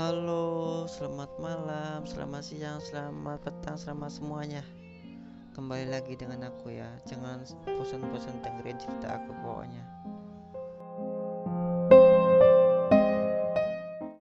Halo, selamat malam, selamat siang, selamat petang, selamat semuanya. Kembali lagi dengan aku ya. Jangan bosan-bosan dengerin cerita aku.